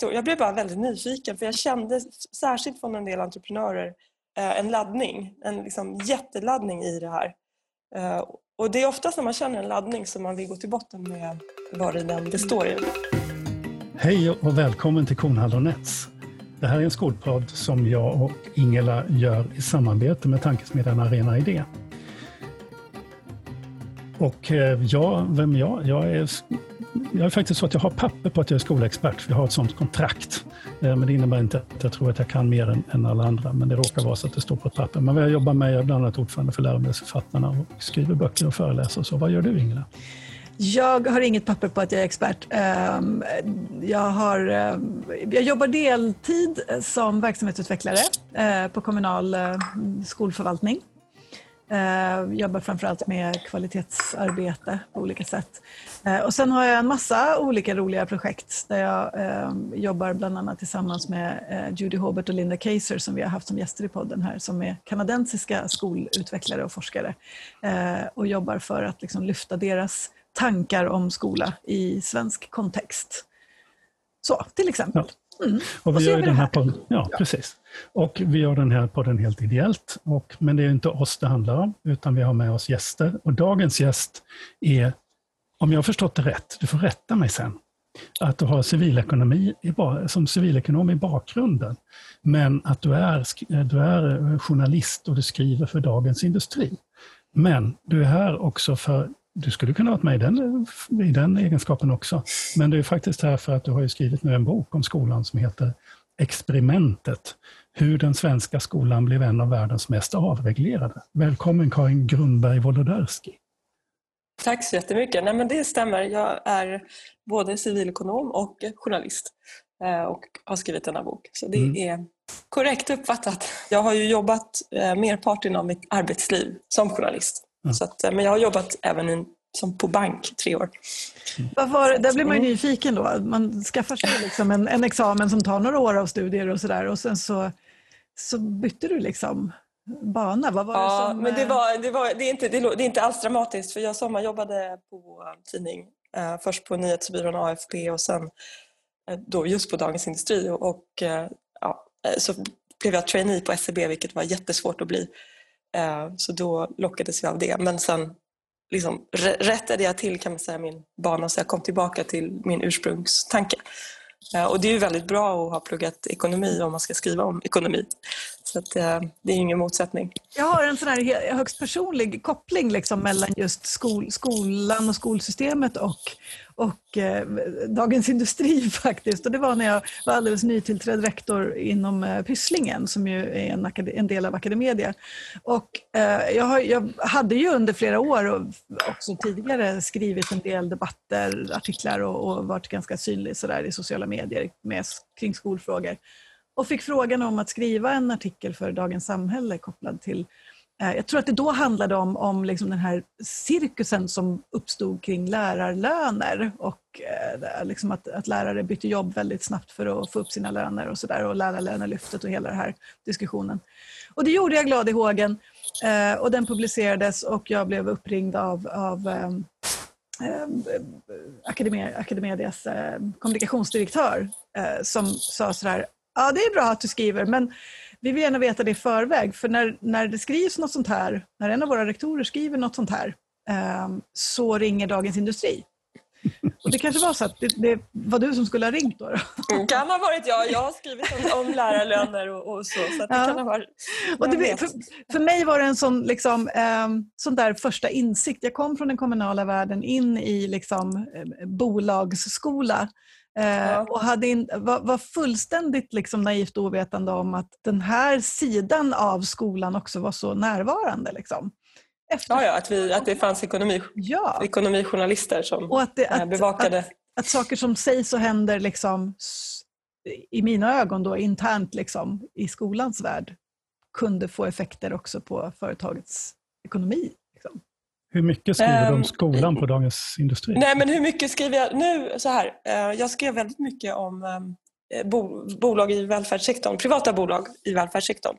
Jag blev bara väldigt nyfiken för jag kände särskilt från en del entreprenörer eh, en laddning, en liksom jätteladdning i det här. Eh, och det är oftast när man känner en laddning som man vill gå till botten med vad den består i. Hej och välkommen till Kornhall och Nets. Det här är en skolpodd som jag och Ingela gör i samarbete med tankesmedjan Arena Idé. Och eh, ja, vem är jag? Jag är jag är faktiskt så att jag har papper på att jag är skolexpert, för jag har ett sådant kontrakt. Eh, men det innebär inte att jag tror att jag kan mer än, än alla andra, men det råkar vara så att det står på ett papper. Men vad jag jobbar med, jag är bland annat ordförande för läromedelsförfattarna och skriver böcker och föreläser. Så vad gör du Ingela? Jag har inget papper på att jag är expert. Ehm, jag, har, eh, jag jobbar deltid som verksamhetsutvecklare på kommunal skolförvaltning. Uh, jobbar framförallt med kvalitetsarbete på olika sätt. Uh, och sen har jag en massa olika roliga projekt där jag uh, jobbar bland annat tillsammans med Judy Hobert och Linda Kaiser som vi har haft som gäster i podden här som är kanadensiska skolutvecklare och forskare och jobbar för att liksom lyfta deras tankar om skola i svensk kontext. Så, till exempel. Mm. Och vi gör den här podden, ja, ja, precis. Och vi gör den här podden helt ideellt. Och, men det är inte oss det handlar om, utan vi har med oss gäster. Och dagens gäst är, om jag har förstått det rätt, du får rätta mig sen, att du har civilekonomi i, som civilekonom i bakgrunden. Men att du är, du är journalist och du skriver för Dagens Industri. Men du är här också för du skulle kunna varit med i den, i den egenskapen också. Men du är faktiskt här för att du har skrivit nu en bok om skolan som heter Experimentet. Hur den svenska skolan blev en av världens mest avreglerade. Välkommen Karin Grundberg Wolodarski. Tack så jättemycket. Nej, men det stämmer. Jag är både civilekonom och journalist eh, och har skrivit denna bok. Så det mm. är korrekt uppfattat. Jag har ju jobbat eh, merparten av mitt arbetsliv som journalist. Så att, eh, men jag har jobbat även in, som på bank tre år. Vad var, där blir man ju nyfiken då. Man skaffar sig liksom en, en examen som tar några år av studier och sådär och sen så, så bytte du liksom bana. Vad var ja, det som, men det, eh, var, det, var, det, är inte, det, är inte alls dramatiskt för jag sommarjobbade på tidning. Eh, först på nyhetsbyrån AFP och sen eh, då just på Dagens Industri och, och eh, ja, så blev jag trainee på SCB vilket var jättesvårt att bli. Eh, så då lockades jag av det. Men sen liksom, rättade jag till kan man säga min bana så jag kom tillbaka till min ursprungstanke. Eh, och det är ju väldigt bra att ha pluggat ekonomi om man ska skriva om ekonomi. Så att, eh, det är ingen motsättning. Jag har en sån här högst personlig koppling liksom mellan just skol, skolan och skolsystemet och, och eh, Dagens Industri faktiskt. Och det var när jag var alldeles nytillträdd rektor inom eh, Pysslingen som ju är en, en del av Academedia. Och, eh, jag, har, jag, hade ju under flera år och också tidigare skrivit en del debatter, artiklar och, och varit ganska synlig sådär i sociala medier med, kring skolfrågor och fick frågan om att skriva en artikel för Dagens Samhälle kopplad till eh, Eh, jag tror att det då handlade om, om liksom den här cirkusen som uppstod kring lärarlöner och eh, liksom att, att, lärare bytte jobb väldigt snabbt för att få upp sina löner och sådär och lärarlönelyftet och hela den här diskussionen. Och det gjorde jag glad i hågen eh, och den publicerades och jag blev uppringd av, av ehm, ehm, Academedias ehm, kommunikationsdirektör eh, som sa sådär ja det är bra att du skriver men vi vill gärna veta det i förväg för när, när det skrivs något sånt här, när en av våra rektorer skriver något sånt här eh, så ringer Dagens Industri. Och det kanske var så att det, det var du som skulle ha ringt då? Det mm, kan ha varit jag. Jag har skrivit om, om lärarlöner och, och, så. så det ja. kan ha varit, och det, för, för, mig var det en sån, liksom, eh, sån där första insikt. Jag kom från den kommunala världen in i liksom, eh, bolagsskola Eh, och hade in, var, var, fullständigt liksom naivt ovetande om att den här sidan av skolan också var så närvarande. Liksom. Efter... Ja, ja att, vi, att det fanns ekonomi, ja. ekonomijournalister som och att det, att, bevakade. Att, att, saker som sägs och händer liksom, i mina ögon då, internt liksom, i skolans värld kunde få effekter också på företagets ekonomi. Liksom. Hur mycket skriver du om ehm, skolan på Dagens Industri? Nej, men hur mycket skriver jag nu? Så här, eh, jag skrev väldigt mycket om eh, bolag i välfärdssektorn, privata bolag i välfärdssektorn.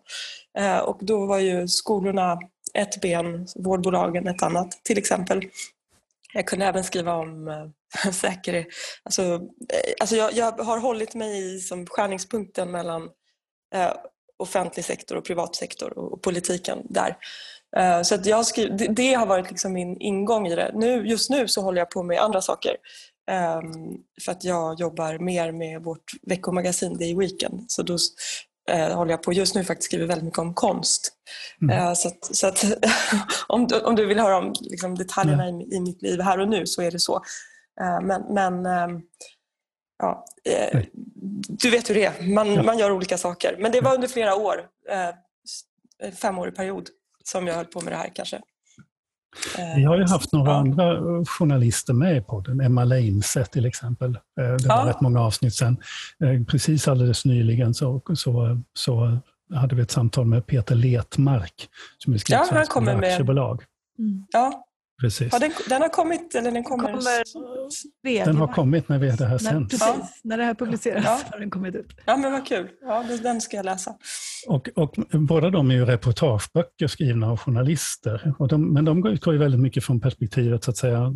Eh, och då var ju skolorna ett ben, vårdbolagen ett annat till exempel. Jag kunde även skriva om äh, säkerhet. Alltså, äh, alltså jag, jag, har hållit mig i som skärningspunkten mellan äh, offentlig sektor och privat sektor och, och politiken där. Så att jag skriv, det, det, har varit liksom min ingång i det. Nu, just nu så håller jag på med andra saker. Um, för att jag jobbar mer med vårt veckomagasin Day Weekend. Så då uh, håller jag på just nu faktiskt skriver väldigt mycket om konst. Mm. Uh, så att, så att om, du, om du vill höra om liksom, detaljerna mm. i, i, mitt liv här och nu så är det så. Uh, men men um, ja, du vet hur det är, man, ja. man gör olika saker. Men det var under flera år, femårig period, som jag höll på med det här kanske. Vi har ju haft några ja. andra journalister med på den. Emma Leinse till exempel. Eh, det var ja. rätt många avsnitt sedan. Eh, precis alldeles nyligen så, så, så hade vi ett samtal med Peter Letmark som är skribent ja, aktiebolag. Mm. Ja, Precis. Ja, den, den, har kommit, eller den kommer... kommer den har kommit när vi det här sänds. Precis, ja. när det här publiceras ja. har den kommit ut. Ja, men vad kul. Ja, den ska jag läsa. Och, och båda de är ju reportageböcker skrivna av journalister. Och de, men de utgår ju väldigt mycket från perspektivet så att säga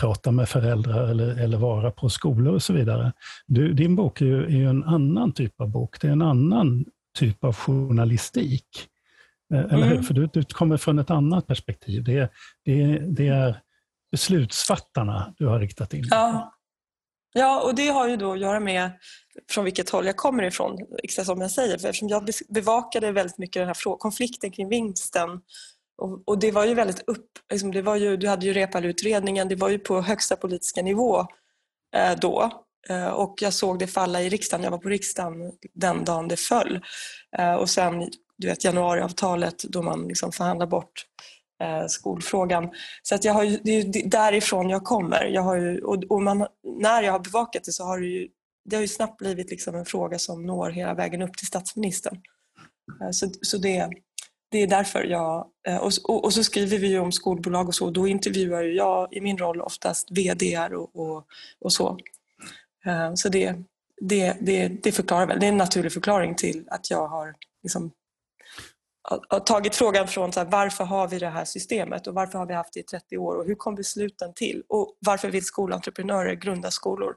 prata med föräldrar eller, eller vara på skolor och så vidare. Du, din bok är ju, är ju en annan typ av bok. Det är en annan typ av journalistik. Eh, eller hur? Mm. För du, du kommer från ett annat perspektiv. Det, det, det är beslutsfattarna du har riktat in ja. ja, och det har ju då att göra med från vilket håll jag kommer ifrån, exakt som jag säger. För eftersom jag bevakade väldigt mycket den här konflikten kring vinsten och, och, det var ju väldigt upp... Liksom det var ju, du hade ju Reepalu-utredningen, det var ju på högsta politiska nivå eh, då. Eh, och jag såg det falla i riksdagen. Jag var på riksdagen den dagen det föll. Eh, och sen du vet, januariavtalet då man liksom förhandlar bort eh, skolfrågan. Så att jag har ju, det är därifrån jag kommer. Jag har ju, och, och man, när jag har bevakat det så har det ju, det har ju snabbt blivit liksom en fråga som når hela vägen upp till statsministern. Eh, så, så det, det är därför jag... Eh, och, och, och, så skriver vi ju om skolbolag och så. Då intervjuar ju jag i min roll oftast VD och, och, och så. Eh, så det, det, det, det förklarar väl. Det är en naturlig förklaring till att jag har liksom har tagit frågan från så här, varför har vi det här systemet och varför har vi haft det i 30 år och hur kom besluten till och varför vill skolentreprenörer grunda skolor?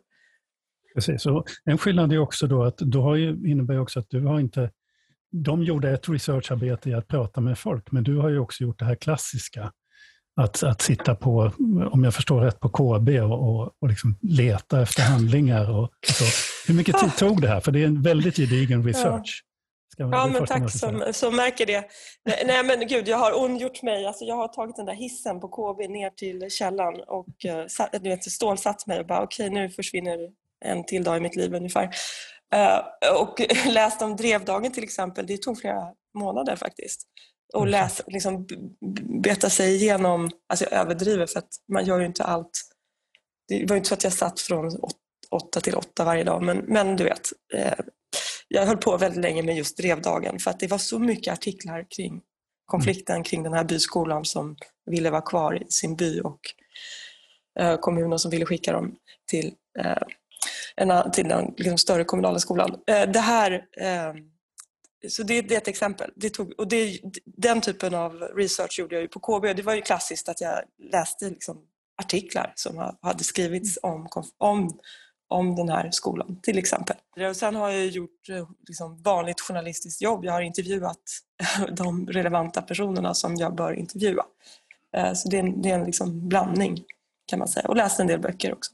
Precis, och en skillnad är också då att du har ju, innebär också att du har inte de gjorde ett researcharbete i att prata med folk, men du har ju också gjort det här klassiska. Att, att sitta på, om jag förstår rätt, på KB och, och, och liksom leta efter handlingar. Och, och. Hur mycket tid tog det här? För det är en väldigt gedigen research. Ja, men tack som, som märker det. Nej, nej, men gud, jag har ondgjort mig. Alltså, jag har tagit den där hissen på KB ner till källan och uh, du vet, stålsatt mig och bara okej, okay, nu försvinner en till dag i mitt liv ungefär. Uh, och läst om Drevdagen till exempel, det tog flera månader faktiskt. Och mm. läs, liksom, beta sig igenom, alltså jag överdriver för att man gör ju inte allt. Det var ju inte så att jag satt från åtta till åtta varje dag, men, men du vet, eh, jag höll på väldigt länge med just Drevdagen för att det var så mycket artiklar kring konflikten kring den här byskolan som ville vara kvar i sin by och eh, kommunen som ville skicka dem till, eh, en, till den liksom, större kommunala skolan. Eh, det här, eh, så det, det, är ett exempel. Det tog, och det, den typen av research gjorde jag ju på KB. Det var ju klassiskt att jag läste liksom, artiklar som hade skrivits om, om om den här skolan till exempel. Och sen har jag gjort eh, liksom vanligt journalistiskt jobb. Jag har intervjuat de relevanta personerna som jag bör intervjua. Eh, så det är en, det är en liksom blandning kan man säga och läst en del böcker också.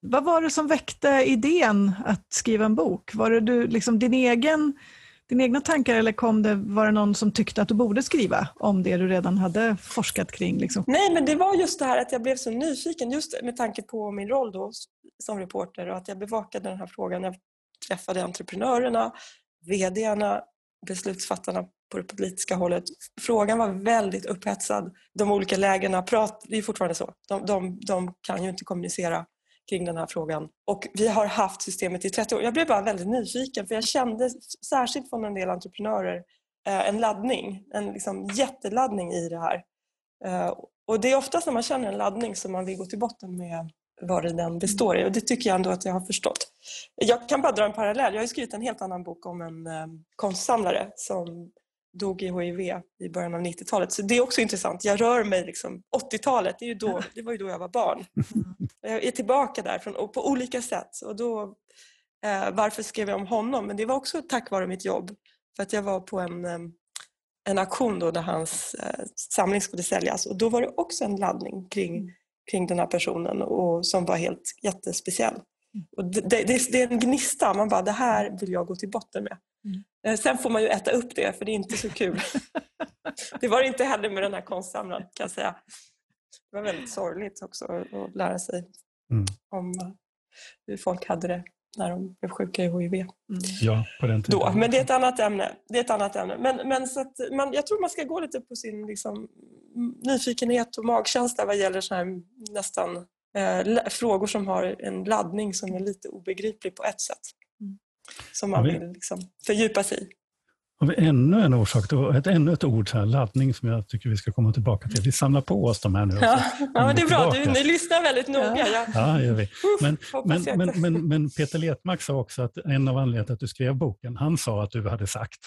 Vad var det som väckte idén att skriva en bok? Var det du, liksom din egen dina egna tankar eller kom det, var det någon som tyckte att du borde skriva om det du redan hade forskat kring? Liksom? Nej, men det var just det här att jag blev så nyfiken just med tanke på min roll då som reporter och att jag bevakade den här frågan. Jag träffade entreprenörerna, vdarna, beslutsfattarna på det politiska hållet. Frågan var väldigt upphetsad. De olika lägena, prat, det är fortfarande så, de, de, de kan ju inte kommunicera kring den här frågan. Och vi har haft systemet i 30 år. Jag blev bara väldigt nyfiken för jag kände, särskilt från en del entreprenörer, eh, en laddning, en liksom jätteladdning i det här. Eh, och det är oftast när man känner en laddning som man vill gå till botten med vad det den består i och det tycker jag ändå att jag har förstått. Jag kan bara dra en parallell. Jag har skrivit en helt annan bok om en um, konstsamlare som dog i HIV i början av 90-talet. Så det är också intressant. Jag rör mig liksom 80-talet, det, det var ju då jag var barn. Jag är tillbaka där från, på olika sätt. Och då, eh, varför skrev jag om honom? Men det var också tack vare mitt jobb. För att jag var på en, eh, en auktion då där hans eh, samling skulle säljas och då var det också en laddning kring, mm. Kring den här personen och, som var helt jättespeciell. Och det, det, det, är en gnista, man bara det här vill jag gå till botten med. Mm. Eh, sen får man ju äta upp det för det är inte så kul. det var det inte heller med den här konstsamlaren kan jag säga. Det var väldigt sorgligt också att lära sig mm. om hur folk hade det när de blev sjuka i HIV. Mm. Ja, på den tiden. Då. Men det är ett annat ämne. Det är ett annat ämne. Men, men så man, jag tror man ska gå lite på sin liksom, nyfikenhet och magkänsla vad gäller så här, nästan eh, frågor som har en laddning som är lite obegriplig på ett sätt. Mm. Som man vill liksom, fördjupa sig i. Har vi ännu en orsak, ett, ännu ett ord, här, laddning, som jag tycker vi ska komma tillbaka till. Vi samlar på oss de här nu. Ja, ja men det är bra, du, ni lyssnar väldigt noga. Ja, ja gör vi. Men, men, men, men, men, Peter Letmark sa också att en av anledningarna till att du skrev boken, han sa att du hade sagt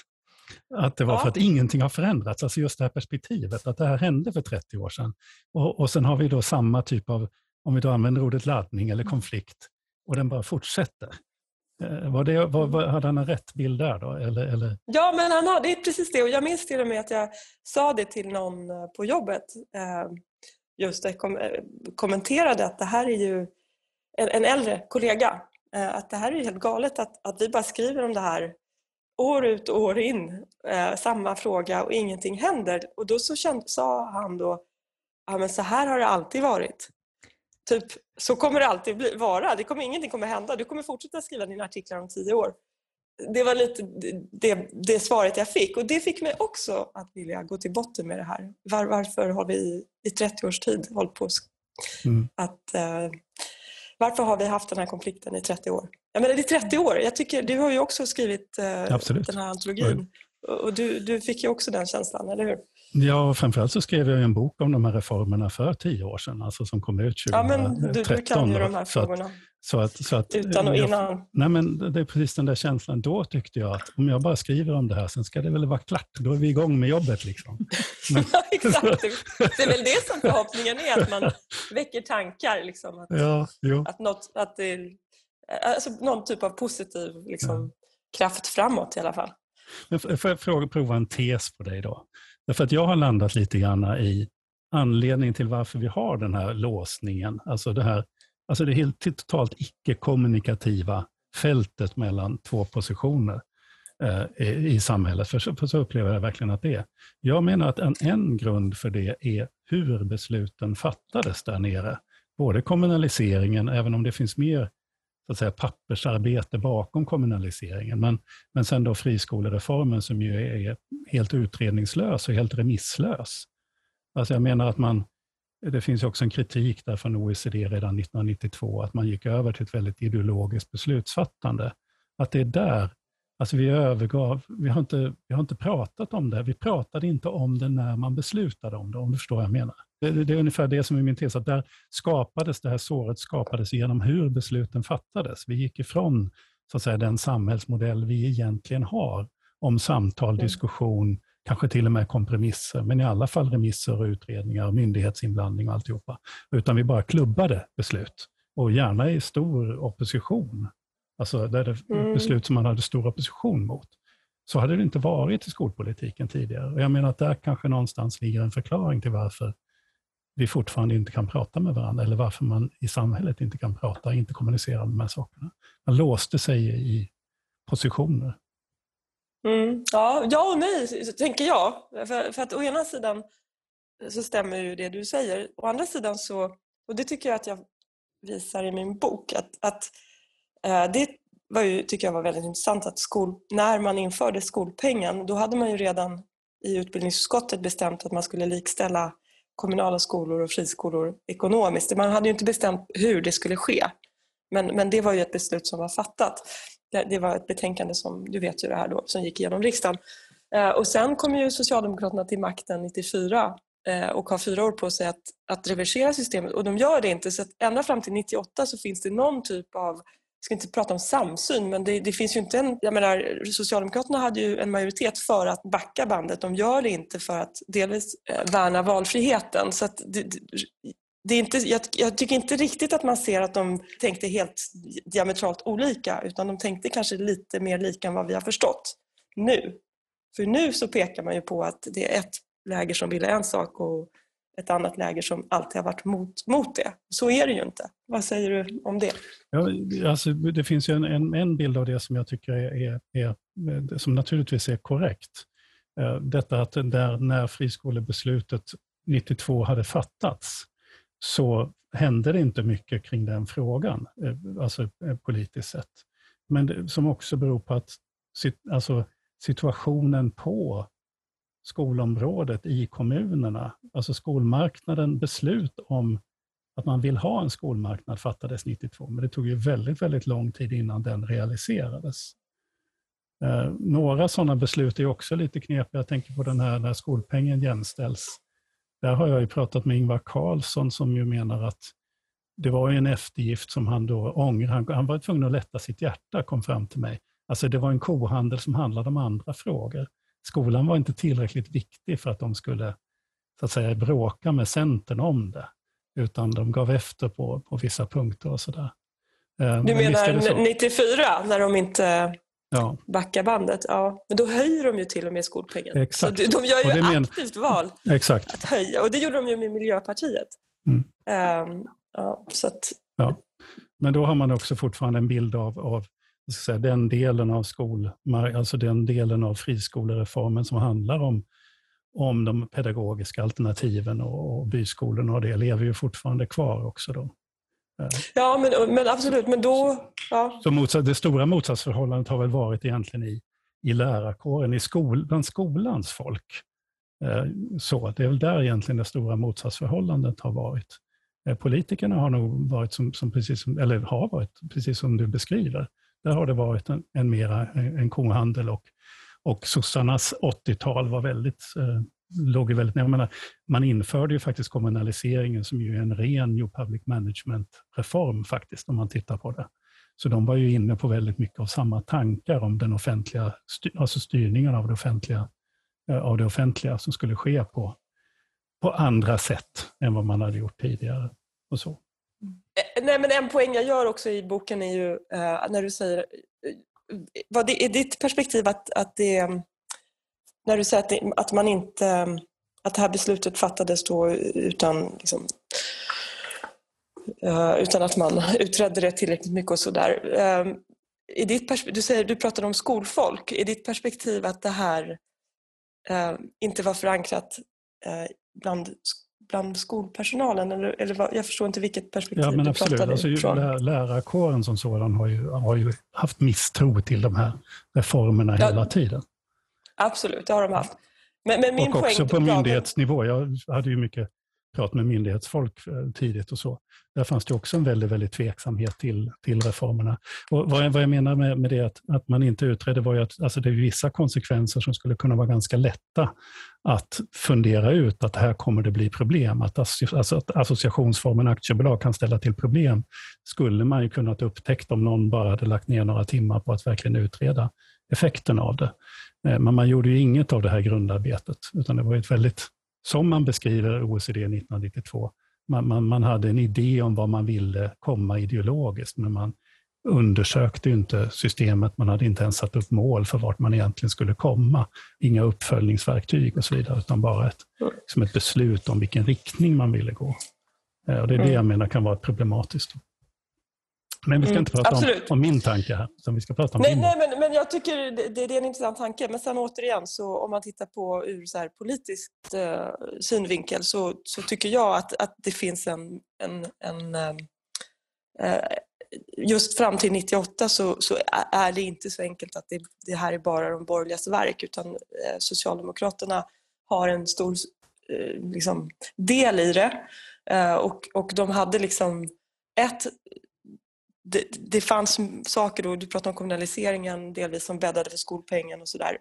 att det var ja. för att ingenting har förändrats, alltså just det här perspektivet, att det här hände för 30 år sedan. Och, och sen har vi då samma typ av, om vi då använder ordet laddning eller konflikt, och den bara fortsätter. Eh, var det, var, var, hade han en rätt bild där då? Eller, eller? Ja, men han hade precis det. Och jag minns till och med att jag sa det till någon eh, på jobbet. Eh, just det, kom, eh, kommenterade att det här är ju en, en äldre kollega. Att det här är helt galet att, att vi bara skriver om det här år ut och år in. Samma fråga och ingenting händer. Och då så känd, sa han då, ja men så här har det alltid varit typ, så kommer det alltid bli, vara. Det kommer, ingenting kommer hända. Du kommer fortsätta skriva dina artiklar om tio år. Det var lite det, det svaret jag fick och det fick mig också att vilja gå till botten med det här. Var, varför har vi i 30 års tid hållit på mm. att eh, varför har vi haft den här konflikten i 30 år? Jag menar, det är 30 år. Jag tycker, du har ju också skrivit eh, den här antologin. Och du, du fick ju också den känslan, eller hur? Ja, framförallt så skrev jag en bok om de här reformerna för tio år sedan, alltså som kom ut 2013. Ja, men du, du kan ju de här frågorna. Så att, så att, Utan och innan. nej, men det är precis den där känslan. Då tyckte jag att om jag bara skriver om det här, sen ska det väl vara klart. Då är vi igång med jobbet. Liksom. Men, ja, exakt. Det är väl det som förhoppningen är, att man väcker tankar. Liksom, att, ja, jo. att, något, att det alltså, någon typ av positiv liksom, ja. kraft framåt i alla fall. Men får jag fråga, prova en tes på dig då? Därför att jag har landat lite grann i anledningen till varför vi har den här låsningen. Alltså det här alltså det helt totalt icke-kommunikativa fältet mellan två positioner eh, i samhället. För så, för så upplever jag verkligen att det är. Jag menar att en, en grund för det är hur besluten fattades där nere. Både kommunaliseringen, även om det finns mer så att säga, pappersarbete bakom kommunaliseringen. Men, men sen då friskolereformen som ju är helt utredningslös och helt remisslös. Alltså jag menar att man, det finns också en kritik där från OECD redan 1992, att man gick över till ett väldigt ideologiskt beslutsfattande. Att det är där, alltså vi övergav, vi har inte, vi har inte pratat om det, vi pratade inte om det när man beslutade om det, om du förstår vad jag menar. Det, det, är ungefär det som är min tes, att där skapades det här såret skapades genom hur besluten fattades. Vi gick ifrån så att säga, den samhällsmodell vi egentligen har om samtal, mm. diskussion, kanske till och med kompromisser, men i alla fall remisser och utredningar, myndighetsinblandning och alltihopa. Utan vi bara klubbade beslut och gärna i stor opposition. Alltså där det mm. beslut som man hade stor opposition mot. Så hade det inte varit i skolpolitiken tidigare. Och jag menar att där kanske någonstans ligger en förklaring till varför vi fortfarande inte kan prata med varandra eller varför man i samhället inte kan prata, inte kommunicera om de här sakerna. Man låste sig i positioner. Mm, ja, ja och nej, tänker jag. För, för, att å ena sidan så stämmer ju det du säger. Å andra sidan så, och det tycker jag att jag visar i min bok, att, att äh, det var ju, tycker jag var väldigt intressant att skol, när man införde skolpengen, då hade man ju redan i utbildningsutskottet bestämt att man skulle likställa kommunala skolor och friskolor ekonomiskt. Man hade ju inte bestämt hur det skulle ske. Men, men det var ju ett beslut som var fattat. Det, det var ett betänkande som, du vet ju det här då, som gick igenom riksdagen. Eh, och sen kom ju Socialdemokraterna till makten 94 eh, och har fyra år på sig att, att reversera systemet och de gör det inte. Så att ända fram till 98 så finns det någon typ av ska inte prata om samsyn, men det, det, finns ju inte en... Jag menar, Socialdemokraterna hade ju en majoritet för att backa bandet. De gör det inte för att delvis eh, värna valfriheten. Så det, det, är inte, jag, jag, tycker inte riktigt att man ser att de tänkte helt diametralt olika, utan de tänkte kanske lite mer lika än vad vi har förstått nu. För nu så pekar man ju på att det är ett läger som vill en sak och ett annat läger som alltid har varit mot, mot det. Så är det ju inte. Vad säger du om det? Ja, alltså, det finns ju en, en, en bild av det som jag tycker är, är, är eh, som naturligtvis är korrekt. Eh, detta att där, när friskolebeslutet 92 hade fattats så hände det inte mycket kring den frågan, eh, alltså politiskt sett. Men det, som också beror på att alltså, situationen på skolområdet i kommunerna, alltså skolmarknaden, beslut om att man vill ha en skolmarknad fattades 92, men det tog ju väldigt, väldigt lång tid innan den realiserades. Eh, några sådana beslut är också lite knepiga. Jag tänker på den här när skolpengen jämställs. Där har jag ju pratat med Ingvar Carlsson som ju menar att det var ju en eftergift som han då ångrar. Han, han var tvungen att lätta sitt hjärta, kom fram till mig. Alltså det var en kohandel som handlade om andra frågor skolan var inte tillräckligt viktig för att de skulle så att säga, bråka med Centern om det, utan de gav efter på, på vissa punkter och sådär. Eh, du menar så? 94 när de inte ja. backar bandet? Ja, men då höjer de ju till och med skolpengen. Exakt. Så de gör ju men... aktivt val Exakt. att höja och det gjorde de ju med Miljöpartiet. Mm. Um, ja, så att... ja. Men då har man också fortfarande en bild av, av säga, den delen av skol, alltså den delen av friskolereformen som handlar om, om de pedagogiska alternativen och, och byskolorna och det lever ju fortfarande kvar också. Då. Eh. Ja, men, men absolut. Men då... Ja. Så motsats, det stora motsatsförhållandet har väl varit egentligen i, i lärarkåren, i skol, bland skolans folk. Eh, så, det är väl där egentligen det stora motsatsförhållandet har varit. Eh, politikerna har nog varit, som, som precis som, eller har varit precis som du beskriver, där har det varit en, en mera eh, en kohandel och, och sossarnas 80-tal var väldigt, eh, låg väldigt nära. menar, Man införde ju faktiskt kommunaliseringen som ju är en ren New Public Management-reform faktiskt, om man tittar på det. Så de var ju inne på väldigt mycket av samma tankar om den offentliga, alltså styrningen av det offentliga, eh, av det offentliga som skulle ske på, på andra sätt än vad man hade gjort tidigare. Och så. Eh, nej, men en poäng jag gör också i boken är ju eh, när du säger... Eh, vad det, är ditt perspektiv att, att det... När du säger att, det, att man inte... Att det här beslutet fattades då utan liksom, eh, utan att man utredde det tillräckligt mycket och sådär. I ditt du, säger, du pratade om skolfolk. Är ditt perspektiv att det här inte var förankrat bland bland skolpersonalen? Eller, eller jag förstår inte vilket perspektiv ja, men du absolut. pratade alltså, ifrån. Lärarkåren som sådan har ju, har ju haft misstro till de här reformerna ja, hela tiden. Absolut, det har de haft. Men, men min och också på myndighetsnivå. Jag hade ju mycket prat med myndighetsfolk eh, tidigt och så. Där fanns det också en väldigt, väldigt tveksamhet till, till reformerna. Och vad, jag, vad jag menar med, med det att, att man inte utredde var ju att alltså det är vissa konsekvenser som skulle kunna vara ganska lätta att fundera ut att här kommer det bli problem. Att, alltså att associationsformen aktiebolag kan ställa till problem skulle man ju kunnat upptäckt om någon bara hade lagt ner några timmar på att verkligen utreda effekten av det. Eh, men man gjorde ju inget av det här grundarbetet, utan det var ett väldigt som man beskriver OECD 1992. Man, man, man, hade en idé om vad man ville komma ideologiskt, men man undersökte inte systemet. Man hade inte ens satt upp mål för vart man egentligen skulle komma. Inga uppföljningsverktyg och så vidare, utan bara ett, liksom ett beslut om vilken riktning man ville gå. Eh, och det är det mm. jag menar kan vara problematiskt. Men vi ska mm, inte prata om, om, min tanke här, utan vi ska prata om nej, nej men, men jag tycker det, det, är en intressant tanke. Men sen återigen, så om man tittar på ur så här politisk eh, synvinkel så, så tycker jag att, att det finns en... en, en eh, eh just fram till 98 så, så, är det inte så enkelt att det, det här är bara de borgerligas verk utan eh, Socialdemokraterna har en stor eh, liksom, del i det. Eh, och, och de hade liksom ett det, det fanns saker, då, du pratade om kommunaliseringen delvis, som bäddade för skolpengen och sådär.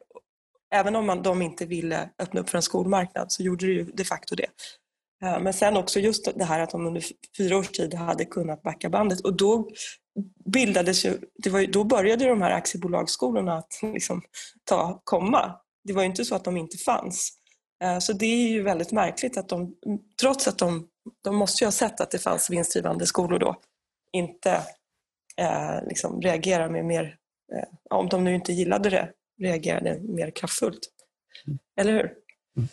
Även om man, de inte ville öppna upp för en skolmarknad så gjorde det ju de facto det. Eh, men sen också just det här att de under fyra års tid hade kunnat backa bandet och då bildades ju, det var ju, då började ju de här aktiebolagsskolorna att liksom ta, komma. Det var ju inte så att de inte fanns. Eh, så det är ju väldigt märkligt att de, trots att de, de måste ju ha sett att det fanns vinstdrivande skolor då, inte eh, liksom reagerar med mer, eh, om de nu inte gillade det, reagerade mer kraftfullt. Mm. Eller hur? Mm.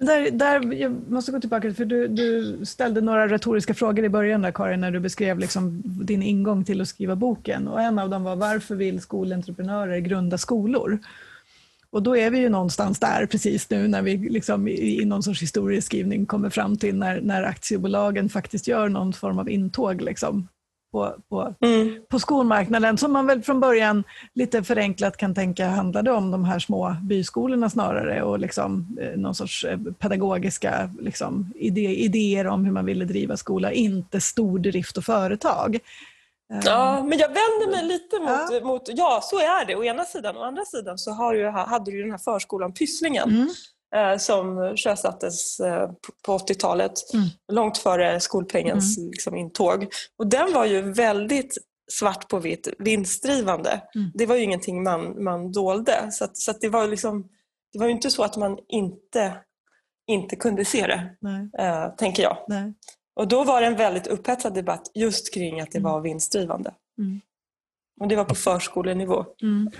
Där, där, jag måste gå tillbaka, för du, du, ställde några retoriska frågor i början där Karin, när du beskrev liksom din ingång till att skriva boken. Och en av dem var, varför vill skolentreprenörer grunda skolor? Och då är vi ju någonstans där precis nu när vi liksom i, i någon sorts historieskrivning kommer fram till när, när aktiebolagen faktiskt gör någon form av intåg liksom, på, på, mm. på skolmarknaden som man väl från början lite förenklat kan tänka handlade om de här små byskolorna snarare och liksom, eh, någon sorts eh, pedagogiska liksom, idé, idéer om hur man ville driva skola, inte stordrift och företag. Ja, men jag vänder mig lite mot, ja. mot, ja så är det å ena sidan. Å andra sidan så har du, hade du den här förskolan Pysslingen mm. Eh, som sjösattes eh, på 80-talet, mm. långt före skolpengens mm. liksom, intåg. Och den var ju väldigt svart på vitt vinstdrivande. Mm. Det var ju ingenting man, man dolde. Så, att, så att det var liksom, det var ju inte så att man inte, inte kunde se det, eh, tänker jag. Nej. Och då var det en väldigt upphetsad debatt just kring att det var vinstdrivande. Mm. Och det var på förskolenivå. Mm.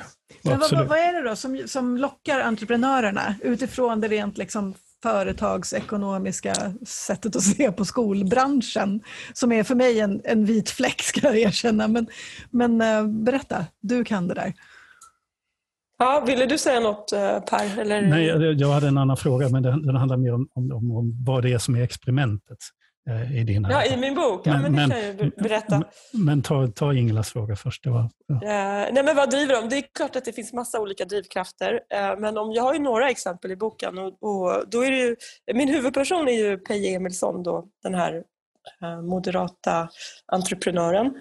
Men vad, vad, är det då som, som lockar entreprenörerna utifrån det rent liksom företagsekonomiska sättet att se på skolbranschen som är för mig en, en vit fläck ska jag erkänna. Men, men uh, berätta, du kan det där. Ja, ville du säga något eh, Per? Eller? Nej, jag hade en annan fråga men den, den handlar mer om, om, om, vad det är som är experimentet. Eh, i din Ja, i min bok. Men, ja, men det men, kan jag berätta. Men ta, ta Inglas fråga först. Det var, ja. uh, nej, men vad driver de? Det är klart att det finns massa olika drivkrafter. Uh, men om, jag har ju några exempel i boken. Och, och, då är det ju, min huvudperson är ju Peje Emilsson, då, den här uh, moderata entreprenören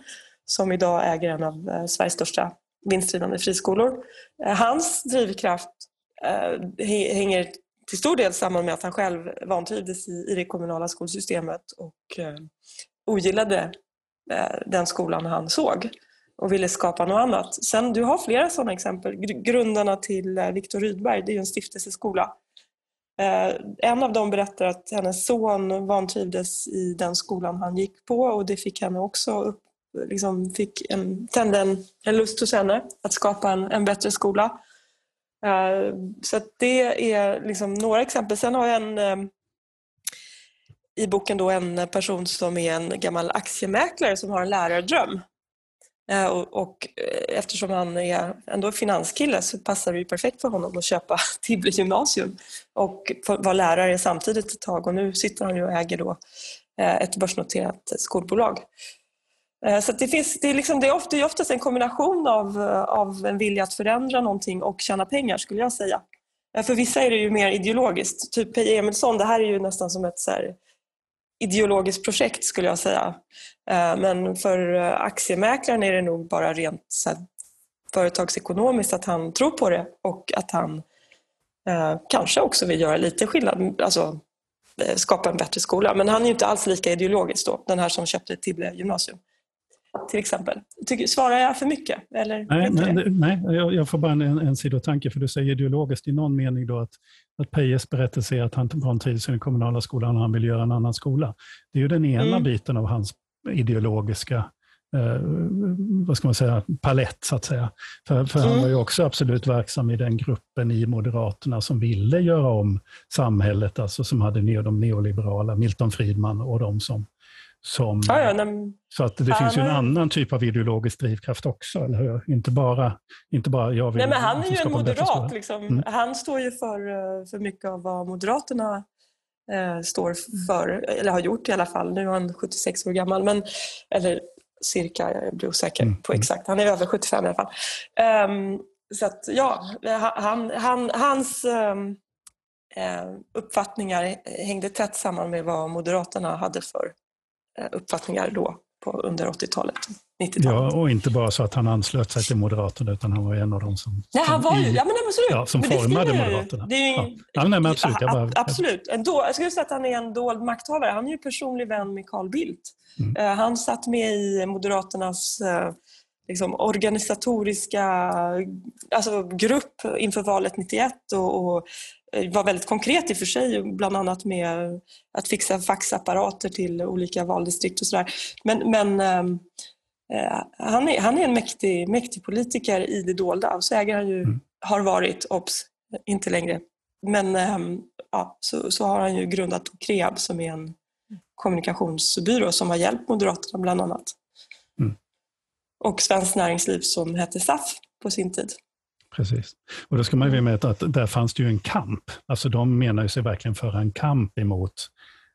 som idag äger en av Sveriges största vinstdrivande friskolor. Hans drivkraft hänger till stor del samman med att han själv vantrivdes i, i det kommunala skolsystemet och eh, ogillade eh, den skolan han såg och ville skapa något annat. Sen, du har flera sådana exempel. Grundarna till eh, Viktor Rydberg, det är ju en stiftelseskola. Eh, en av dem berättar att hennes son vantrivdes i den skolan han gick på och det fick henne också upp, liksom fick en, tände en, en lust hos henne att skapa en, en bättre skola. Eh, så det är liksom några exempel. Sen har jag en, eh, i boken då en person som är en gammal aktiemäklare som har en lärardröm. Eh, och, och eftersom han är ändå finanskille så passar det ju perfekt för honom att köpa Tibble gymnasium och vara lärare samtidigt ett tag och nu sitter han ju och äger då ett börsnoterat skolbolag. Eh, så det, finns, det, är liksom, det, är ofta, det är oftast en kombination av, eh, av en vilja att förändra någonting och tjäna pengar skulle jag säga. Eh, för vissa är det ju mer ideologiskt. Typ Peje Emilsson, det här är ju nästan som ett så här, ideologiskt projekt skulle jag säga. Men för aktiemäklaren är det nog bara rent så här, företagsekonomiskt att han tror på det och att han eh, kanske också vill göra lite skillnad, alltså skapa en bättre skola. Men han är ju inte alls lika ideologisk då, den här som köpte Tibble gymnasium till exempel. Tycker, svarar jag för mycket? Eller nej, men, nej jag, jag, får bara en, en sidotanke, för du säger ideologiskt i någon mening då att, att Pejes berättelse är att han vantrivs i den kommunala skolan och han vill göra en annan skola. Det är ju den ena mm. biten av hans ideologiska eh, vad ska man säga, palett så att säga. För, för mm. han var ju också absolut verksam i den gruppen i Moderaterna som ville göra om samhället, alltså som hade de neoliberala, Milton Friedman och de som som, ja, ja, nej, så att det finns ju en annan typ av ideologisk drivkraft också, eller hur? Inte bara, inte bara jag vill... Nej, men han är ju en moderat. Liksom. Mm. Han står ju för, eh, för mycket av vad Moderaterna eh, står för, eller har gjort i alla fall. Nu är han 76 år gammal, men, eller cirka, jag blir osäker mm. på exakt. Han är över 75 i alla fall. Um, så att ja, han, han, hans um, uppfattningar hängde tätt samman med vad Moderaterna hade för uppfattningar då på, under 80-talet. 90-talet. Ja, och inte bara så att han anslöt sig till Moderaterna, utan han var en av dem som, Nej, han var ju, ja, men absolut. ja, som men det formade. Moderaterna. Det är ju, Ja. Ja, nej, men absolut, jag bara- absolut. En jag skulle säga att han är en dold makthavare. Han är ju personlig vän med Carl Bildt. Mm. Eh, Han satt med i Moderaternas eh, liksom, organisatoriska alltså, grupp inför valet 91 och, och eh, var väldigt konkret i och för sig, bland annat med att fixa faxapparater till olika valdistrikt och sådär. Men, men ehm, eh, han, är, han är en mäktig, mäktig politiker i det dolda och så äger han ju, Mm. har varit, obs, inte längre, men ehm, ja, så, så har han ju grundat Kreab som är en kommunikationsbyrå som har hjälpt Moderaterna bland annat. Mm. Och Svenskt Näringsliv som hette SAF på sin tid. Precis. Och då ska man ju veta att där fanns det ju en kamp. Alltså de menar ju sig verkligen föra en kamp emot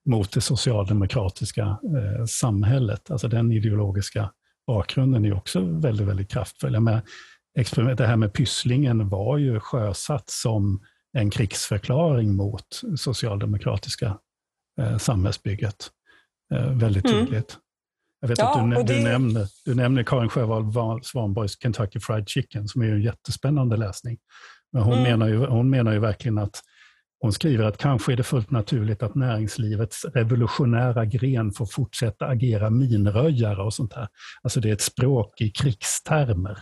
mot det socialdemokratiska eh, samhället. Alltså den ideologiska bakgrunden är också väldigt, väldigt kraftfull. Experiment, det här med Pysslingen var ju sjösatt som en krigsförklaring mot socialdemokratiska eh, samhällsbygget. Eh, väldigt Mm. tydligt. Jag vet Ja, att du, det- du, nämner, du nämner Karin Sjöwall Va- Svanborgs Kentucky Fried Chicken, som är en jättespännande läsning. Men hon, Mm. menar ju, hon menar ju verkligen att hon skriver att kanske är det fullt naturligt att näringslivets revolutionära gren får fortsätta agera minröjare och sånt här. Alltså det är ett språk i krigstermer.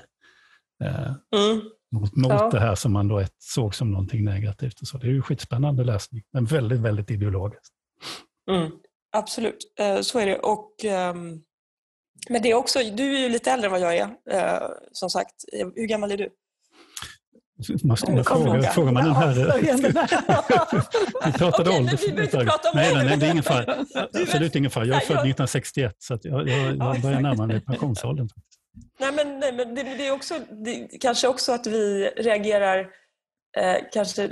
Eh, Mm. mot mot Ja. det här som man då såg som någonting negativt. Och så. Det är ju skitspännande läsning, men väldigt, väldigt ideologiskt. Mm. Absolut, eh, så är det. Och, ehm, men det är också, du är ju lite äldre än vad jag är, eh, som sagt. Eh, Hur gammal är du? Man ska, Oh, fråga, fråga. frågar man den här... Vi pratade Okej, ålder. vi behöver inte prata om nej, nej, det är ingen fara. Absolut ingen fara. Jag är född jag- 1961, så jag, jag, jag Ja, börjar närma mig pensionsåldern. Nej, men, nej, men det, det är också, det, kanske också att vi reagerar eh, kanske,